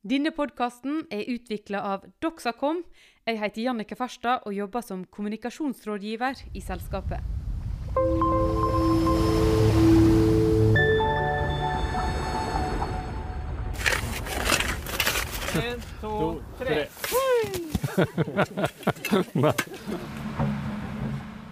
Denne podkasten er utvikla av Doxacom. Jeg heter Jannike Farstad og jobber som kommunikasjonsrådgiver i selskapet. En, to, tre.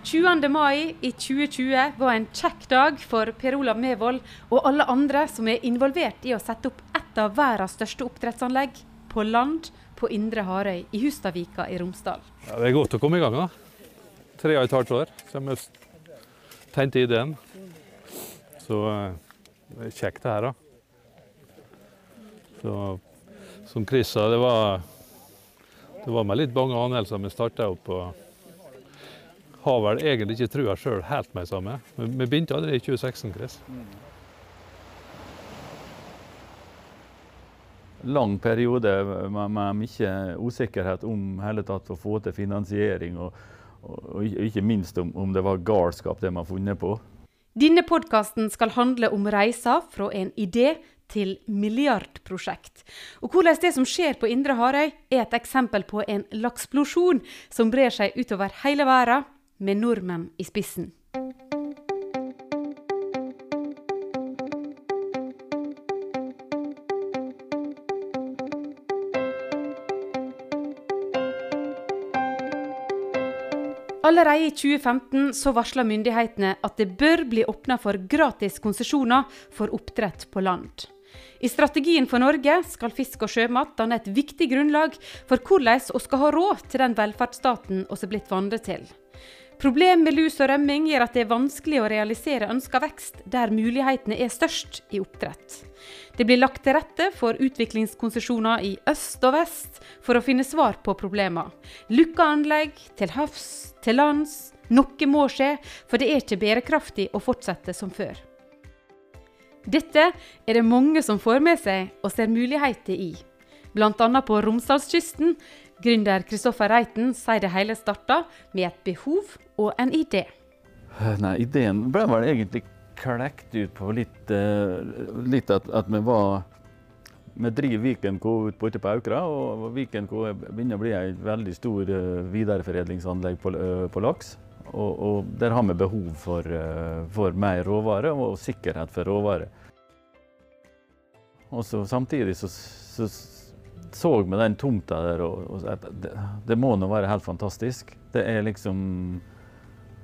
20. mai i 2020 var en kjekk dag for Per Olav Mevold og alle andre som er involvert i å sette opp et av verdens største oppdrettsanlegg på land på Indre Harøy i Hustadvika i Romsdal. Ja, det er godt å komme i gang. da. Tre og et halvt år siden vi tenkte ideen. Så eh, det er kjekt det her, da. Så, som Chris sa, det var, det var med litt bange anelser vi starta opp. og har vel egentlig ikke trua sjøl helt med samme. Vi vi begynte allerede i 2016, Chris. Lang periode med, med mye usikkerhet om hele tatt å få til finansiering, og, og, og ikke minst om, om det var galskap det man har funnet på. Denne podkasten skal handle om reiser fra en idé til milliardprosjekt. Og hvordan det som skjer på Indre Harøy, er et eksempel på en laksplosjon som brer seg utover hele verden, med nordmenn i spissen. Allerede i 2015 så varsla myndighetene at det bør bli åpna for gratis konsesjoner for oppdrett på land. I strategien for Norge skal fisk og sjømat danne et viktig grunnlag for hvordan vi skal ha råd til den velferdsstaten vi er blitt vant til. Problem med lus og rømming gjør at det er vanskelig å realisere ønska vekst der mulighetene er størst i oppdrett. Det blir lagt til rette for utviklingskonsesjoner i øst og vest for å finne svar på problemer. Lukka anlegg, til havs, til lands. Noe må skje, for det er ikke bærekraftig å fortsette som før. Dette er det mange som får med seg og ser muligheter i. Bl.a. på Romsdalskysten. Gründer Kristoffer Reiten sier det hele starta med et behov og en idé. Nei, ideen ble vel egentlig klekt ut på litt, eh, litt at, at vi var Vi driver Viken K ut på ute på Aukra, og Viken K begynner å bli et veldig stor eh, videreforedlingsanlegg på, eh, på laks. Og, og der har vi behov for, eh, for mer råvare og sikkerhet for råvare. Og så samtidig så, så så vi den tomta der, og, og det, det må nå være helt fantastisk. Det er liksom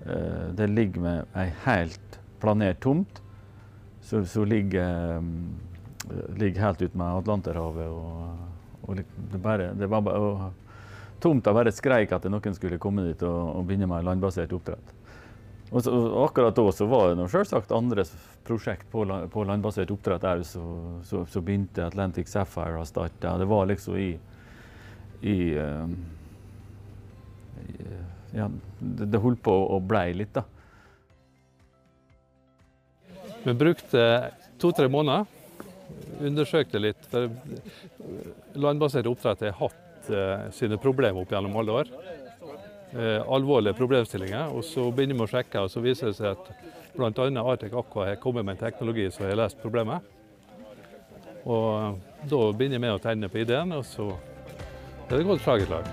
eh, Det ligger med ei helt planert tomt som ligger, eh, ligger helt ute med Atlanterhavet. Og, og det, bare, det bare, og tomta bare skreik at noen skulle komme dit og, og begynne med landbasert oppdrett. Og, så, akkurat da så var det selvsagt andre prosjekt på, på landbasert oppdrett òg, så begynte Atlantic Sapphire å starte. Det var liksom i, i, i Ja, det, det holdt på å blei litt, da. Vi brukte to-tre måneder. Undersøkte litt. for Landbasert oppdrett har hatt uh, sine problemer opp gjennom alle år. Eh, alvorlige problemstillinger. Og så begynner vi å sjekke, og så viser det seg at bl.a. Artec Aqua har kommet med en teknologi som har løst problemet. Og eh, da begynner vi å tegne på ideen, og så er det gått slag i slag.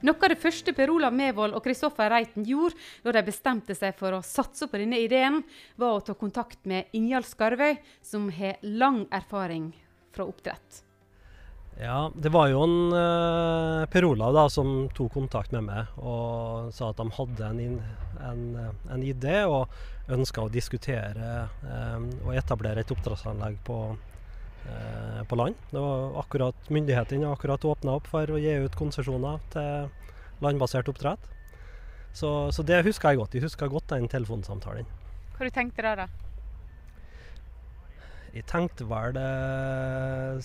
Noe av det første Per Olav Mevold og Kristoffer Reiten gjorde da de bestemte seg for å satse på denne ideen, var å ta kontakt med Ingjald Skarvøy, som har lang erfaring fra oppdrett. Ja, det var jo en uh, Per Olav da, som tok kontakt med meg og sa at de hadde en, en, en idé og ønska å diskutere eh, og etablere et oppdrettsanlegg på, uh, på land. Det var akkurat Myndighetene akkurat åpna opp for å gi ut konsesjoner til landbasert oppdrett. Så, så det husker jeg godt. Jeg husker godt den telefonsamtalen. Hva du tenkte du da? Jeg tenkte vel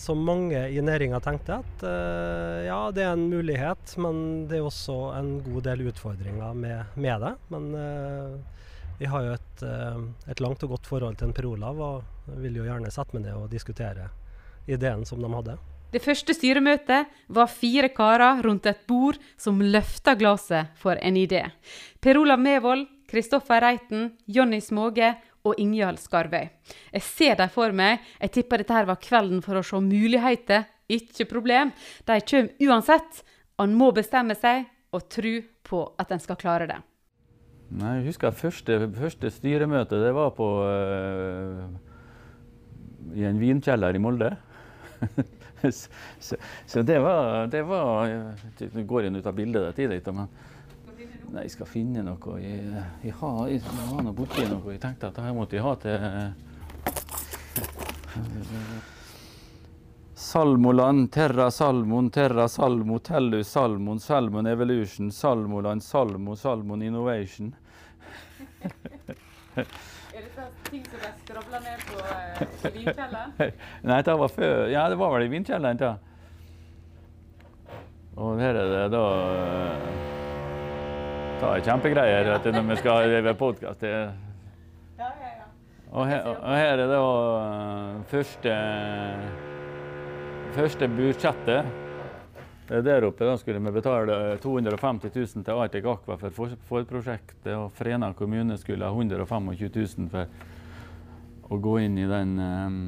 som mange i næringa tenkte, at eh, ja, det er en mulighet, men det er også en god del utfordringer med, med det. Men eh, vi har jo et, eh, et langt og godt forhold til en Per Olav, og vil jo gjerne sette meg ned og diskutere ideen som de hadde. Det første styremøtet var fire karer rundt et bord som løfta glasset for en idé. Per Olav Mevold, Kristoffer Reiten, Jonny Småge og Ingjald Skarvøy. Jeg ser dem for meg. Jeg tipper dette her var kvelden for å se muligheter. Ikke problem. De kommer uansett. Han må bestemme seg og tro på at en skal klare det. Nei, jeg husker første, første styremøte. Det var på uh, i en vinkjeller i Molde. så, så, det var, det var Nå går jeg ut av bildet der tidlig, men Nei, jeg skal finne noe. Jeg, jeg har, jeg har noe borti noe. Jeg tenkte at dette måtte jeg ha til Salmoland, Terra Salmon, Terra Salmo, Tellus Salmon, Salmon Evolution, Salmoland, Salmo, Salmon Innovation. er dette ting som ble skravla ned på, eh, på vinkjelleren? Nei, det var før. Ja, det var vel i vinkjelleren, da. Og her er det da det er kjempegreier vet du, når vi skal drive podkast. Og, her, og her er det uh, første, første budsjettet. Der oppe da skulle vi betale 250 000 til Arctic Aqua for forprosjektet, og Frena kommune skulle ha 125 000 for å gå inn i den um,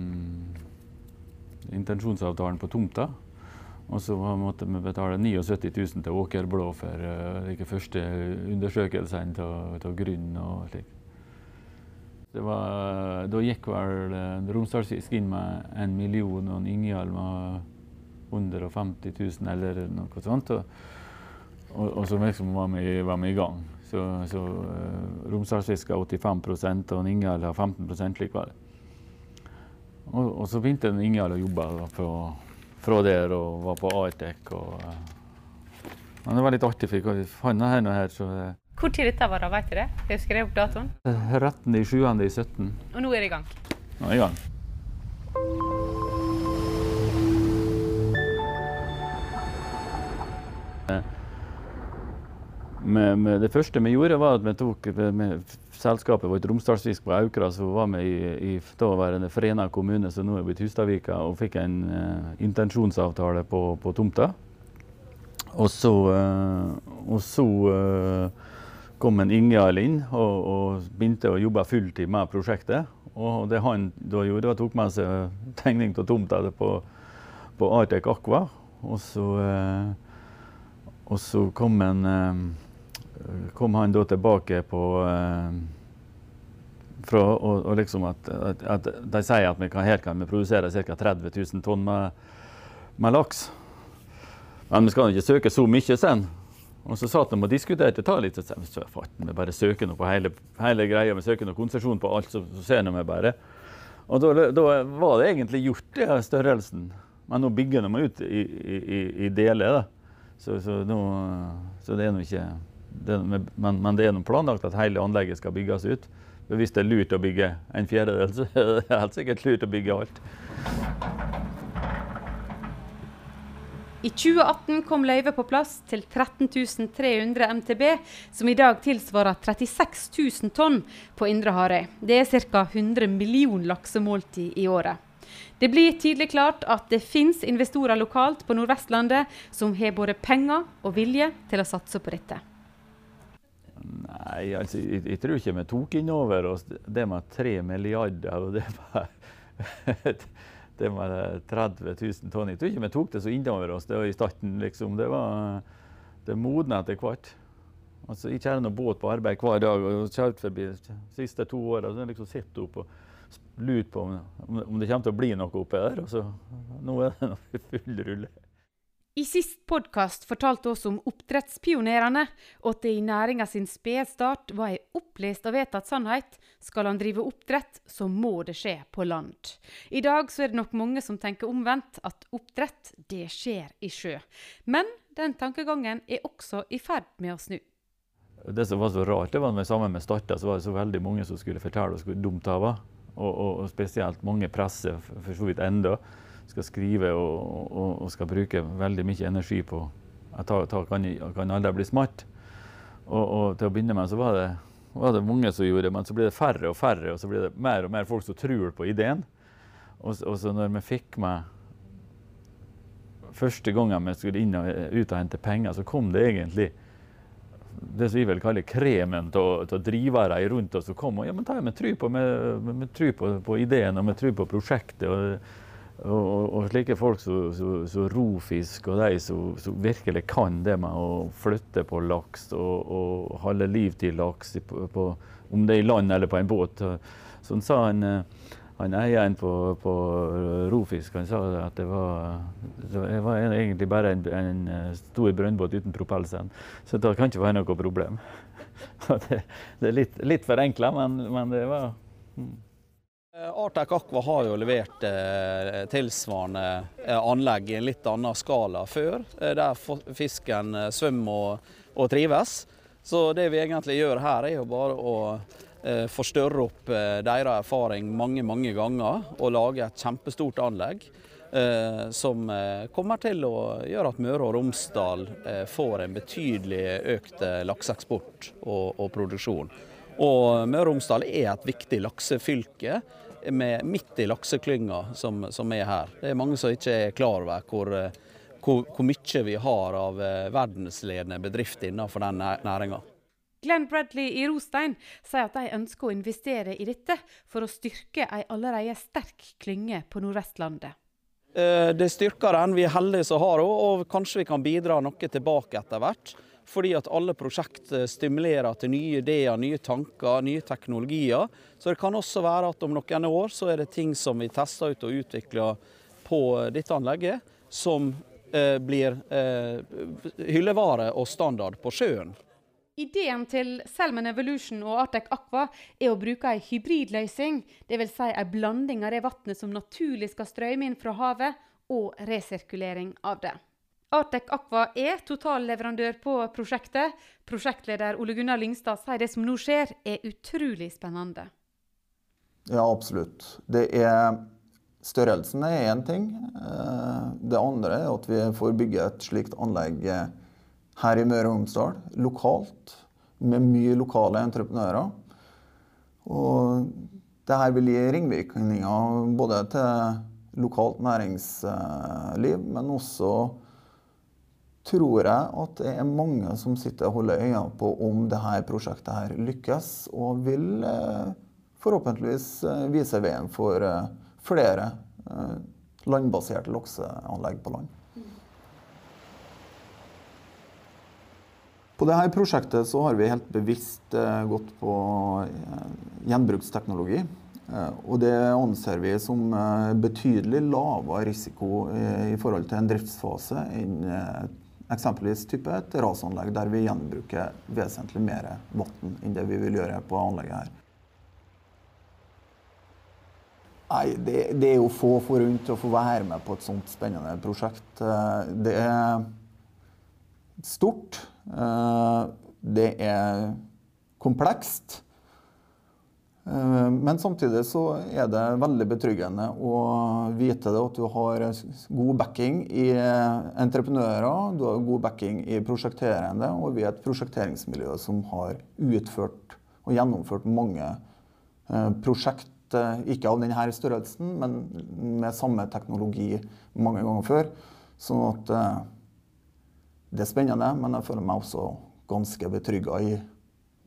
intensjonsavtalen på tomta. Og så måtte vi betale 79 000 til Åkerblå for uh, første undersøkelsene av grunn og slik. Var, da gikk vel uh, Romsdalsfisk inn med en million og Ingjald med 150 000 eller noe sånt. Og, og, og så liksom var vi, var vi i gang. Så, så uh, Romsdalsfisk har 85 og Ingjald har 15 likevel. Og, og så begynte Ingjald å jobbe da, på fra der og var på Artec. Og, Men det var litt artig, for jeg fant og her. Så, uh, Hvor tid dette var, vet du det? Jeg skrev opp datoen. 13. i 7. i 17. Og nå er det i gang? Nå er det i gang. Med, med det første vi gjorde, var at vi tok med selskapet vårt Romsdalsfisk på Aukra, så var vi i, i daværende Frena kommune, som nå er blitt Hustadvika, og fikk en uh, intensjonsavtale på, på tomta. Og så, uh, og så uh, kom en Ingjald inn og, og, begynte å jobbe fulltid med prosjektet. Og det han da gjorde, var tok med seg tegning av tomta på, på Artec Aqua. Og så, og så kom en kom han da tilbake på eh, fra, og, og liksom at, at, at, De sier at kan, her kan vi produsere ca. 30 000 tonn med, med, laks. Men vi skal ikke søke så mye sen. Og så satt de og diskuterte ta litt, så sa vi bare søker noe på hele, hele greia. Vi søker noe konsesjon på alt, så, så ser vi bare. Og da, da, var det egentlig gjort, det størrelsen. Men nå bygger de ut i, i, i deler. da. Så, så, nå, så det er nå ikke det, men, men, det er planlagt at hele anlegget skal bygges ut. Hvis det er lurt å bygge en fjerdedel, så er det helt sikkert lurt å bygge alt. I 2018 kom løyvet på plass til 13 300 MTB, som i dag tilsvarer 36 000 tonn på Indre Harøy. Det er ca. 100 millioner laksemåltid i året. Det blir tydelig klart at det finnes investorer lokalt på Nordvestlandet som har både penger og vilje til å satse på dette. Nei, altså, jeg, jeg, tror ikke vi tok inn over oss det med tre milliarder og det med, det med 30 000 tonn. Jeg tror ikke vi tok det så inn over oss det var i starten. liksom. Det var det modna etter hvert. Altså, jeg kjører båt på arbeid hver dag og kjørt forbi de siste to åra. Så jeg liksom sitter opp og lurt på om, om det kommer til å bli noe oppi der. Og så nå er det full rulle. I sist podkast fortalte oss om oppdrettspionerene, og at det i næringa sin spede start var ei opplest og vedtatt sannhet. Skal han drive oppdrett, så må det skje på land. I dag så er det nok mange som tenker omvendt, at oppdrett, det skjer i sjø. Men den tankegangen er også i ferd med å snu. Det som var så rart, det var at sammen med starta, så var det så veldig mange som skulle fortelle oss hvor dumt det var. Og, og, og spesielt mange presse, for så vidt enda skal skrive og, og, og, skal bruke veldig mye energi på Jeg tar, tar, kan, kan aldri bli smart. Og, og, til å begynne med så var det, var det mange som gjorde det, men så blir det færre og færre, og så blir det mer og mer folk som tror på ideen. Og, så når vi fikk meg Første gangen vi skulle inn og ut og hente penger, så kom det egentlig det som vi vil kalle kremen av drivere rundt oss som kom. Og ja, men det har vi tro på, med, med tro på, på ideen og vi tror på prosjektet. Og, og, og, slike folk som Rofisk og de som virkelig kan det med å flytte på laks og, og holde liv til laks, på, på, om det er i land eller på en båt. Sånn sa han eh, han eieren på, på Rofisk han sa at det var, det var egentlig bare en, en eh, stor brønnbåt uten propellsend. Så det kan ikke være noe problem. det, det, er litt, litt forenkla, men, men, det var mm. Artec Aqua har jo levert eh, tilsvarende eh, anlegg i en litt annen skala før, eh, der fisken eh, svømmer og, og, trives. Så det vi egentlig gjør her, er jo bare å Eh, forstørre opp eh, deres erfaring mange mange ganger og lage et kjempestort anlegg. Eh, som kommer til å gjøre at Møre og Romsdal får en betydelig økt lakseeksport og, og, produksjon. Og Møre og Romsdal er et viktig laksefylke med, midt i lakseklynga som, som, er her. Det er mange som ikke er klar over hvor, hvor, hvor mye vi har av verdensledende bedrifter innenfor den næringa. Glenn Bradley i Rostein sier at de ønsker å investere i dette for å styrke ei allerede sterk klynge på Nordvestlandet. Eh, det styrker den. Vi er heldige som har henne, og kanskje vi kan bidra noe tilbake etter hvert. Fordi at alle prosjekt stimulerer til nye ideer, nye tanker, nye teknologier. Så det kan også være at om noen år så er det ting som vi tester ut og utvikler på dette anlegget, som eh, blir eh, hyllevare og standard på sjøen. Ideen til Selman Evolution og Artec Aqua er å bruke ei hybridløsning, dvs. Si ei blanding av det vannet som naturlig skal strømme inn fra havet, og resirkulering av det. Artec Aqua er totalleverandør på prosjektet. Prosjektleder Ole Gunnar Lyngstad sier det som nå skjer, er utrolig spennende. Ja, absolutt. Det er Størrelsen er én ting. Eh, det andre er at vi får bygge et slikt anlegg her i Møre og Romsdal, lokalt, med mye lokale entreprenører. Og det vil gi ringvirkninger både til lokalt næringsliv, men også tror jeg at det er mange som sitter og holder øynene på om dette prosjektet her lykkes, og vil eh, forhåpentligvis eh, vise veien for eh, flere landbaserte lakseanlegg på land. På dette prosjektet så har vi helt bevisst gått på gjenbruksteknologi. Og det anser vi som betydelig lavere risiko i forhold til en driftsfase enn eksempelvis type et rasanlegg, der vi gjenbruker vesentlig mer vann enn det vi vil gjøre på anlegget her. Nei, det, det er jo få forunt å få være med på et sånt spennende prosjekt. Det er stort. Eh, det er komplekst. Eh, men samtidig så er det veldig betryggende å vite det at du har god backing i entreprenører, du har god backing i prosjekterende, og vi er et prosjekteringsmiljø som har utført og gjennomført mange eh, prosjekt, ikke av denne størrelsen, men med samme teknologi mange ganger før. Sånn at det er spennende, men jeg føler meg også ganske betrygga i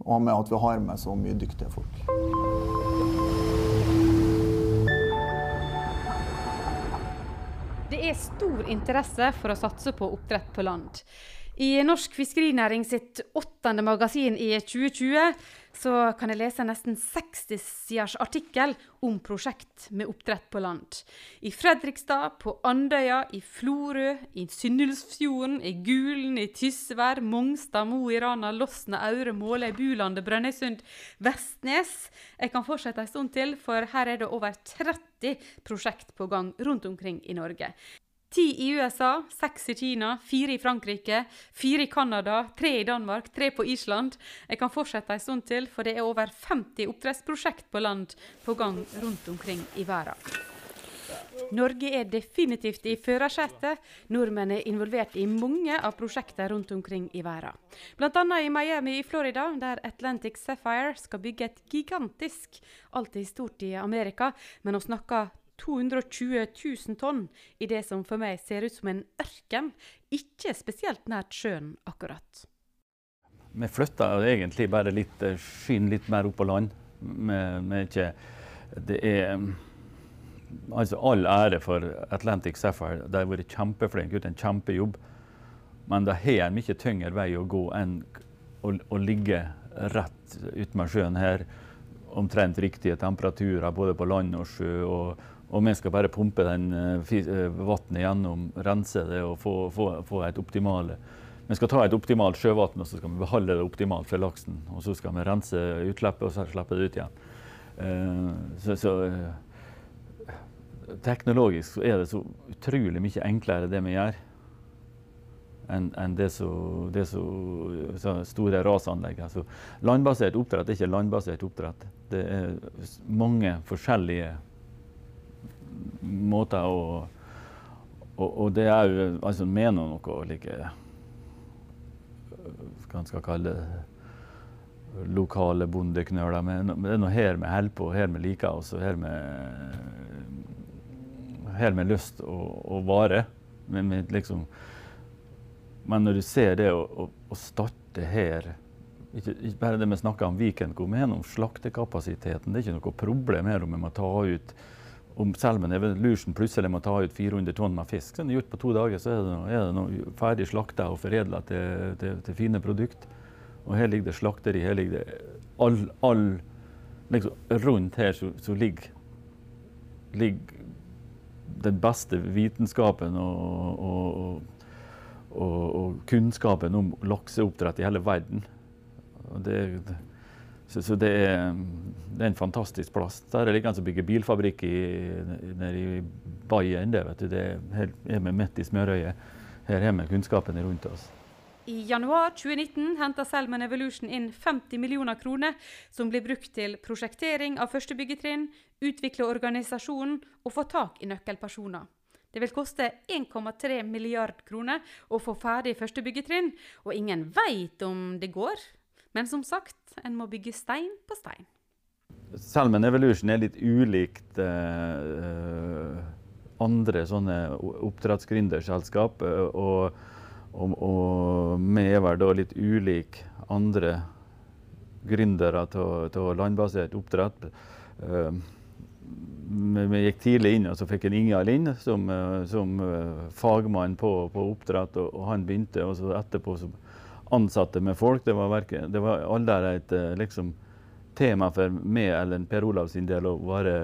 og med at vi har med så mye dyktige folk. Det er stor interesse for å satse på oppdrett på land. I Norsk fiskerinæring sitt åttende magasin i 2020 så kan jeg lese en nesten 60 siders artikkel om prosjekt med oppdrett på land. I Fredrikstad, på Andøya, i Florø, i Synnulfsfjorden, i Gulen, i Tysvær, Mongstad, Mo i Rana, Losna, Aure, Måløy, Bulandet, Brønnøysund, Vestnes. Jeg kan fortsette en stund til, for her er det over 30 prosjekt på gang rundt omkring i Norge. Ti i USA, seks i Kina, fire i Frankrike, fire i Canada, tre i Danmark, tre på Island. Jeg kan fortsette en stund til, for det er over 50 oppdrettsprosjekt på land på gang rundt omkring i verden. Norge er definitivt i førersetet. Nordmenn er involvert i mange av prosjektene rundt omkring i verden. Bl.a. i Miami i Florida, der Atlantic Sapphire skal bygge et gigantisk Alltid stort i Amerika, men vi snakker 220 000 tonn i det som for meg ser ut som en ørken, ikke spesielt nært sjøen akkurat. vi flytta egentlig bare litt skyen litt mer opp på land. Vi, ikke, det er mm, altså All ære for Atlantic Sapphire. De har vært kjempeflinke, gjort en kjempejobb. Men det har en mye tyngre vei å gå enn å, å ligge rett utmed sjøen her. Omtrent riktige temperaturer både på land og sjø. Og, og vi skal bare pumpe den uh, vannet gjennom, rense det og få, få, få et optimale vi skal ta et optimalt sjøvann og så skal vi beholde det optimalt for laksen. Og så skal vi rense utslippet og så slippe det ut igjen. Uh, så, så teknologisk er det så utrolig mye enklere det vi gjør, enn en det så, store rasanlegg. Altså, landbasert oppdrett er ikke landbasert oppdrett. Det er mange forskjellige måter å og, og det er jo altså, mener noe like hva en skal kalle det, lokale bondeknøler. Men det er noe her vi holder på, her vi liker oss, og her vi her vi har lyst å, å vare. Men, liksom, men, når du ser det å, å, starte her ikke, ikke, bare det vi snakker om Viken, vi har slaktekapasiteten. Det er ikke noe problem her om vi må ta ut om Selmen Evolution plutselig må ta ut 400 tonn med fisk, så det gjort på to dager, så er det, noe, er det noe ferdig slakta og foredla til, til, til, fine produkt. Og her ligger det slakteri. Her ligger det all, all liksom, Rundt her så, så ligger, ligger, den beste vitenskapen og, og, og, og kunnskapen om lakseoppdrett i hele verden. Det så, så det, er, det, er, en fantastisk plass. Der er det som bygger bygge bilfabrikk i, nede i Bayern. Det, vet du. det er vi midt i smørøyet. Her har vi kunnskapen rundt oss. I januar 2019 henta Selman Evolution inn 50 millioner kroner, som blir brukt til prosjektering av første byggetrinn, utvikle organisasjonen og få tak i nøkkelpersoner. Det vil koste 1,3 milliard kroner å få ferdig første byggetrinn, og ingen veit om det går. Men som sagt, en må bygge stein på stein. Salmon Evolution er litt ulikt eh, andre sånne oppdrettsgründerselskap. Eh, og, og, og vi er vel da litt ulike andre gründere av landbasert oppdrett. Eh, vi, gikk tidlig inn, og så fikk en Ingjald inn som, uh, som fagmann på, på oppdrett. Og, og, han begynte, og så etterpå så ansatte med folk. Det var, verke, det var aldri et eh, liksom, tema for meg eller Per Olav sin del å være,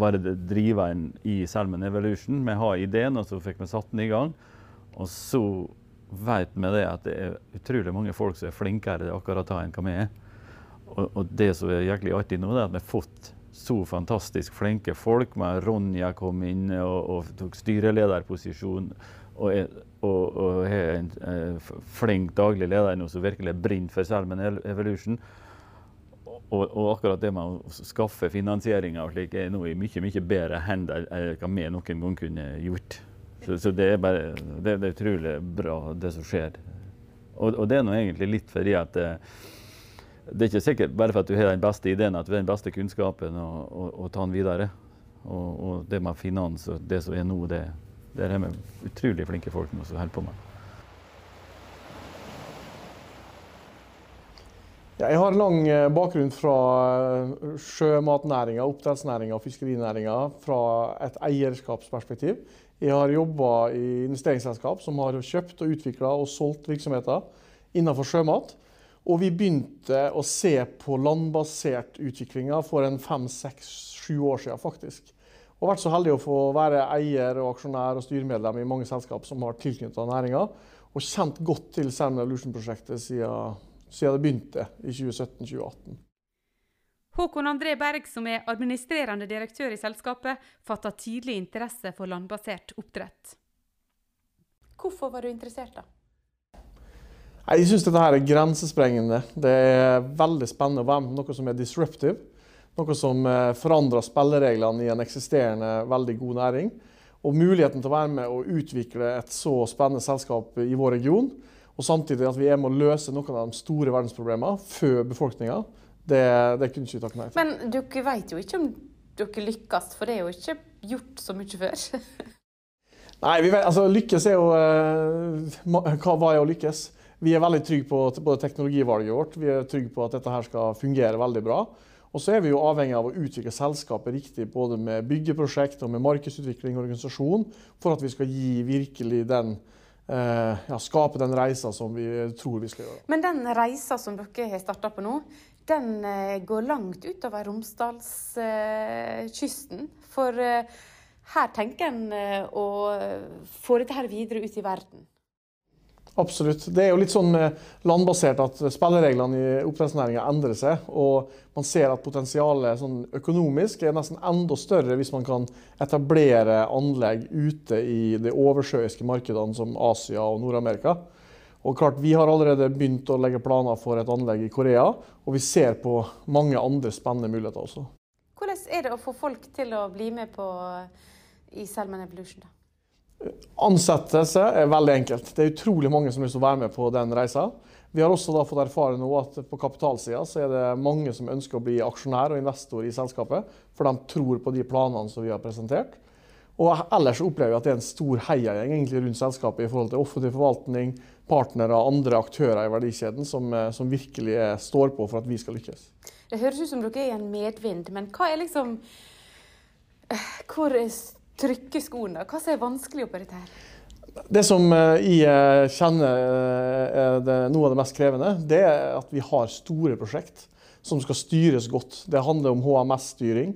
være driveren i Salmon Evolution. Vi har ideen, og så fikk vi satt den i gang. Og så vet vi det at det er utrolig mange folk som er flinkere akkurat da enn hva vi er. Og, og, det som er jæklig artig nå, er at vi har fått så fantastisk flinke folk. Med Ronja kom inn og, og tok styrelederposisjon og, er, og, og har en uh, flink daglig leder nå som virkelig brenner for Salmon Evolution. Og, og, akkurat det med å skaffe finansieringa slik er nå i mye mye bedre hender enn hva vi noen gang kunne gjort. Så, så det, er bare, det, det, er utrolig bra, det som skjer. Og, og det er nå egentlig litt fordi at uh, det er ikke sikkert bare for at du har den beste ideen, at du har den beste kunnskapen og, ta den videre. Og, og det med finans og det som er nå, det, det er med utrolig flinke folk som holder på med. Jeg har lang eh, bakgrunn fra eh, sjømatnæringa, oppdrettsnæringa og fiskerinæringa fra et eierskapsperspektiv. Jeg har jobba i investeringsselskap som har kjøpt og utvikla og solgt virksomheter innenfor sjømat. Og vi begynte å se på landbasert utviklinga for en fem, seks, sju år siden, faktisk. Og vært så heldig å få være eier og aksjonær og styremedlem i mange selskap som har tilknytta næringa, og kjent godt til Salmon Evolution-prosjektet siden, siden, det begynte i 2017-2018. Håkon André Berg, som er administrerende direktør i selskapet, fatta tidlig interesse for landbasert oppdrett. Hvorfor var du interessert, da? Jeg syns dette er grensesprengende. Det er veldig spennende å være med på noe som er disruptive. Noe som eh, forandrer spillereglene i en eksisterende veldig god næring. Og muligheten til å være med og utvikle et så spennende selskap i vår region, og samtidig at vi er med å løse noen av de store verdensproblemene før befolkninga, det, det kunne ikke takke nei til. Men dere vet jo ikke om dere lykkes, for det er jo ikke gjort så mye før. nei, vi vet, altså lykkes er jo eh, Hva er å lykkes? Vi er veldig trygge på både teknologivalget vårt, vi er trygge på at dette her skal fungere veldig bra. Og så er vi jo avhengig av å utvikle selskapet riktig både med byggeprosjekt og med markedsutvikling og organisasjon, for at vi skal gi virkelig den eh, ja, skape den reisa som vi tror vi skal gjøre. Men den reisa som dere har starta på nå, den eh, går langt utover Romsdalskysten. For eh, her tenker en å få dette videre ut i verden. Absolutt. Det er jo litt sånn landbasert at spillereglene i oppdrettsnæringa endrer seg. Og man ser at potensialet sånn økonomisk er nesten enda større hvis man kan etablere anlegg ute i de oversjøiske markedene som Asia og Nord-Amerika. Og klart, Vi har allerede begynt å legge planer for et anlegg i Korea, og vi ser på mange andre spennende muligheter også. Hvordan er det å få folk til å bli med på i Salmon Evolution? da? Ansettelse er veldig enkelt. Det er utrolig mange som å være med på den reisa. Vi har også fått erfare nå at på kapitalsida så er det mange som ønsker å bli aksjonær og investor i selskapet, for de tror på de planene som vi har presentert. Og ellers opplever vi at det er en stor heiagjeng rundt selskapet i forhold til offentlig forvaltning, partnere og andre aktører i verdikjeden som, som virkelig står på for at vi skal lykkes. Det høres ut som dere er i en medvind, men hva er liksom Hvor trykke skoene? Hva som er vanskelig oppi dette her? Det som eh, jeg kjenner eh, er noe av det mest krevende, det er at vi har store prosjekt som skal styres godt. Det handler om HMS-styring.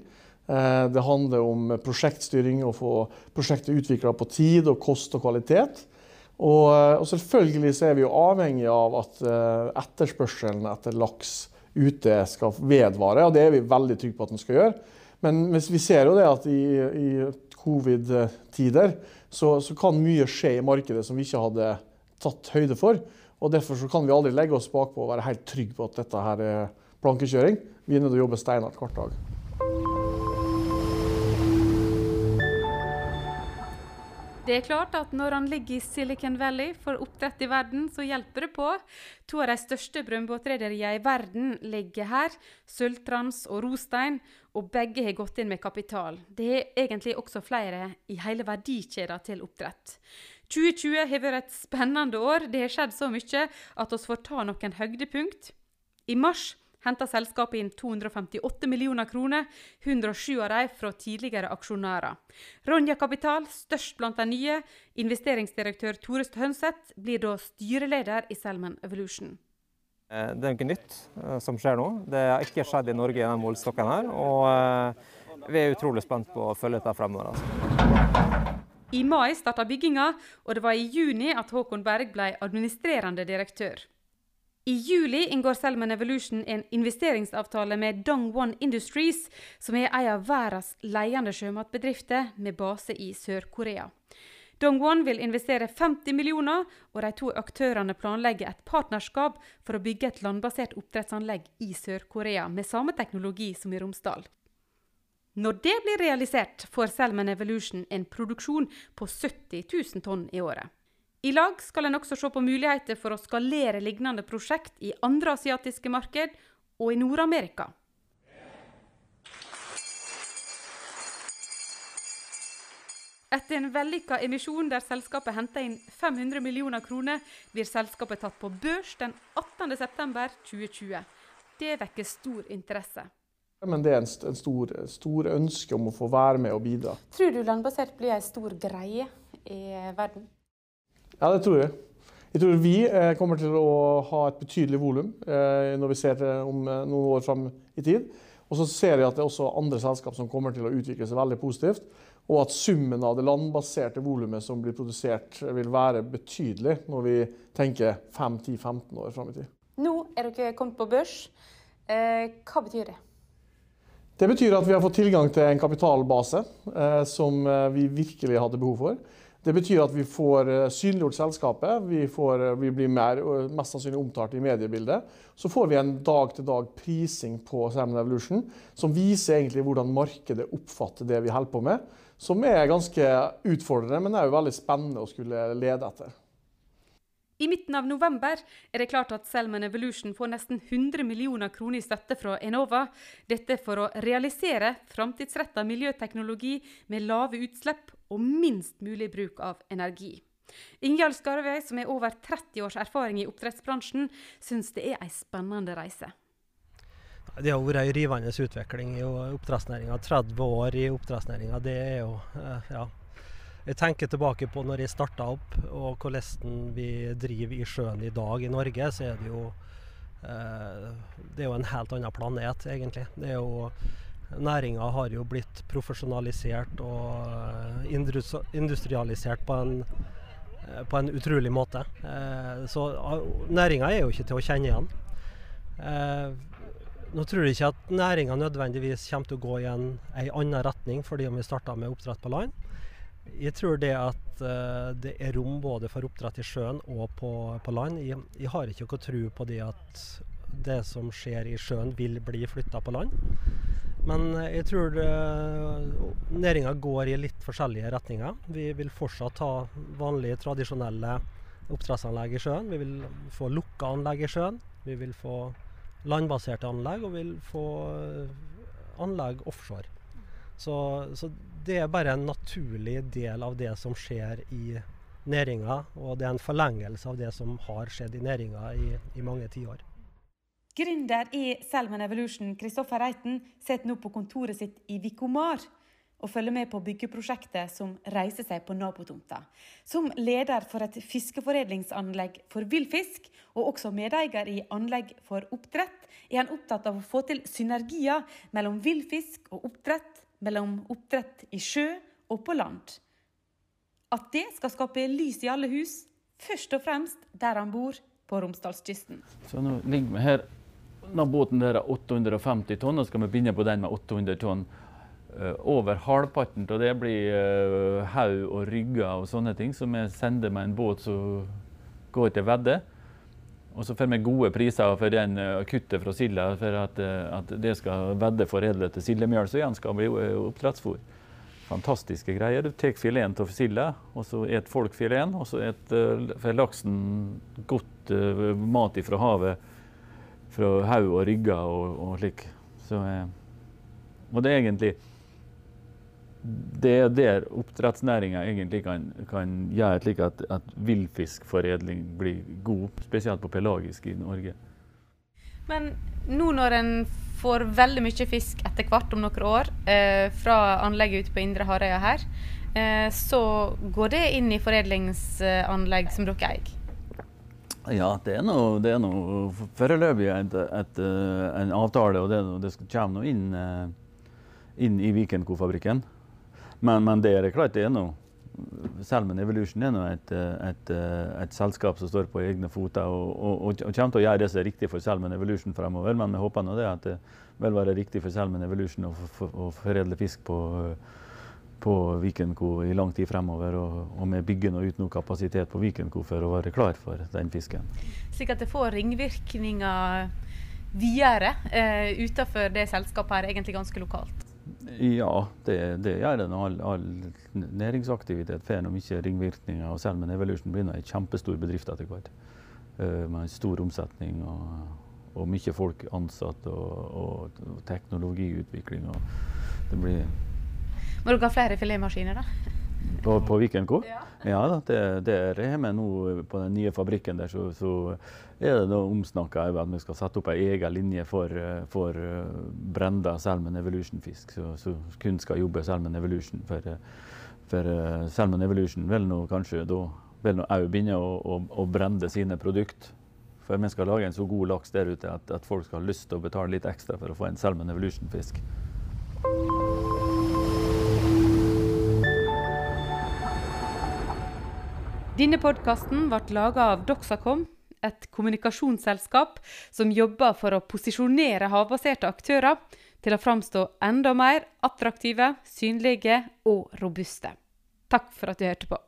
Eh, det handler om prosjektstyring, å få prosjektet utvikla på tid og kost og kvalitet. Og, og, selvfølgelig er vi avhengig av at etterspørselen etter laks ute skal vedvare, og det er vi veldig trygge på at den skal gjøre. Men vi ser jo det at i, i covid-tider, så, så, kan mye skje i markedet som vi ikke hadde tatt høyde for. Og Derfor kan vi aldri legge oss bakpå og være helt trygge på at dette her er plankekjøring. Vi er nødt til å jobbe steinhardt hver dag. Det er klart at når han ligger i Silicon Valley for oppdrett i verden, så hjelper det på. To av de største brønnbåtrederiene i verden ligger her, Sølvtrans og Rostein, og begge har gått inn med kapital. Det er egentlig også flere i hele verdikjeden til oppdrett. 2020 har vært et spennende år. Det har skjedd så mye at vi får ta noen høydepunkt. I mars henta selskapet inn 258 millioner kroner, 107 av dem fra tidligere aksjonærer. Ronja Kapital, størst blant de nye, investeringsdirektør Tore Hønseth, blir da styreleder i Selman Evolution. Eh, det er noe nytt eh, som skjer nå. Det har ikke skjedd i Norge i denne målestokken her. Og eh, vi er utrolig spent på å følge dette fremover. Altså. I mai starta bygginga, og det var i juni at Håkon Berg ble administrerende direktør. I juli inngår Selman Evolution en investeringsavtale med Dongwon Industries, som er en av verdens ledende sjømatbedrifter med base i Sør-Korea. Dongwon vil investere 50 millioner, og de to aktørene planlegger et partnerskap for å bygge et landbasert oppdrettsanlegg i Sør-Korea med samme teknologi som i Romsdal. Når det blir realisert, får Selman Evolution en produksjon på 70 000 tonn i året. I lag skal en også se på muligheter for å skalere lignende prosjekt i andre asiatiske marked og i Nord-Amerika. Etter en vellykka emisjon der selskapet henta inn 500 millioner kroner, blir selskapet tatt på børs den 18.9.2020. Det vekker stor interesse. Men det er en, en stor, stor, ønske om å få være med og bidra. Tror du landbasert blir en stor greie i verden? Ja, det tror jeg. Jeg tror vi eh, kommer til å ha et betydelig volum eh, når vi ser det om eh, noen år fram i tid. Og så ser jeg at det er også andre selskap som kommer til å utvikle seg veldig positivt. Og at summen av det landbaserte volumet som blir produsert, vil være betydelig når vi tenker 5-10-15 år fram i tid. Nå er dere kommet på børs. hva betyr det? Det betyr at vi har fått tilgang til en kapitalbase som vi virkelig hadde behov for. Det betyr at vi får eh, synliggjort selskapet, vi, får, eh, vi blir mer, mest sannsynlig omtalt i mediebildet. Så får vi en dag-til-dag-prising på Salmon Evolution som viser egentlig hvordan markedet oppfatter det vi holder på med. Som er ganske utfordrende, men er jo veldig spennende å skulle lede etter. I midten av november er det klart at Selman Evolution får nesten 100 millioner kroner i støtte fra Enova. Dette for å realisere framtidsretta miljøteknologi med lave utslipp og minst mulig bruk av energi. Ingjald Skarvøy, som har over 30 års erfaring i oppdrettsbransjen, syns det er ei spennende reise. Det har vært ei rivende utvikling i oppdrettsnæringa. 30 år i oppdrettsnæringa, det er jo eh, ja. Jeg tenker tilbake på når jeg starta opp og hvordan vi driver i sjøen i dag i Norge, så er det jo eh, Det er jo en helt annen planet, egentlig. Det er jo Næringa har jo blitt profesjonalisert og eh, industrialisert på en Eh, på en utrolig måte. Eh, så næringa er jo ikke til å kjenne igjen. Nå tror jeg ikke at næringa nødvendigvis kommer til å gå i en, en annen retning fordi om vi starter med oppdrett på land. Jeg tror det at uh, det er rom både for oppdrett i sjøen og på, på land. Jeg, jeg, har ikke noe tro på det at det som skjer i sjøen vil bli flytta på land. Men eh, jeg tror uh, næringa går i litt forskjellige retninger. Vi vil fortsatt ha vanlige, tradisjonelle oppdrettsanlegg i sjøen. Vi vil få lukka anlegg i sjøen. Vi vil få landbaserte anlegg, og vi vil få eh, anlegg offshore. Så, så, det er bare en naturlig del av det som skjer i næringa, og det er en forlengelse av det som har skjedd i næringa i, i mange tiår. Gründer i Selman Evolution, Kristoffer Reiten, sitter nå på kontoret sitt i Vikomar og følger med på byggeprosjektet som reiser seg på nabotomta. Som leder for et fiskeforedlingsanlegg for villfisk, og også medeier i anlegg for oppdrett, er han opptatt av å få til synergier mellom villfisk og oppdrett, mellom oppdrett i sjø og på land. At det skal skape lys i alle hus, først og fremst der han bor, på Romsdalskysten. Så nå ligger vi her når båten der er 850 tonn, og skal vi begynne på den med 800 tonn. Uh, over halvparten av det blir uh, haug og rygger og sånne ting. Så vi sender med en båt som går til vedde. Og så får vi gode priser for den uh, kuttet fra silda, for at, at, det skal vedde foredle til sildemjøl, så igjen skal bli oppdrettsfôr. Fantastiske greier. Du tar fileten av silda, og så et folk fileten. Og så får laksen godt mat fra havet fra haug og rygger og, og slik. Så, eh, og det er egentlig det er der oppdrettsnæringa egentlig kan, kan, gjøre slik at, at villfiskforedling blir god, spesielt på pelagisk i Norge. Men nå når en får veldig mye fisk etter hvert om noen år eh, fra anlegget ute på Indre Harøya her, eh, så går det inn i foredlingsanlegg som dere eier? Ja, det er noe, det er noe foreløpig et, et, eh, en avtale, og det, det kommer nå inn, eh, inn i Vikenco-fabrikken. Men, men, det er klart det er noe. Selman Evolution er nå et, et, et, selskap som står på egne føtter og, og, og, kommer til å gjøre det som er riktig for Selman Evolution fremover. Men vi håper nå det at det vil være riktig for Selman Evolution å foredle fisk på på Vikenko i lang tid fremover. Og, og vi bygger nå ut noe kapasitet på Vikenko for å være klar for den fisken. Slik at det får ringvirkninger videre eh, utenfor det selskapet her, egentlig ganske lokalt? Ja, det, det gjør det. All, all næringsaktivitet får mye ringvirkninger. og Selv om Evolution blir en kjempestor bedrift etter hvert. Uh, med stor omsetning og, og, mye folk ansatt og, og, og teknologiutvikling. Og det blir må dere ha flere filetmaskiner, da? På, på Viken Co? Ja, ja da, det, det er vi nå på den nye fabrikken der, så, så er det omsnakka at vi skal sette opp ei egen linje for, for uh, brenda Salmon Evolution-fisk. Så, så, kun skal jobbe Salmon Evolution. For, for uh, Salmon Evolution vil nå kanskje da vil nå òg begynne å, å, å brende sine produkter. For vi skal lage en så god laks der ute at, at folk skal ha lyst til å betale litt ekstra for å få en Salmon Evolution-fisk. Denne podkasten ble laga av Doxacom, et kommunikasjonsselskap som jobber for å posisjonere havbaserte aktører til å framstå enda mer attraktive, synlige og robuste. Takk for at du hørte på.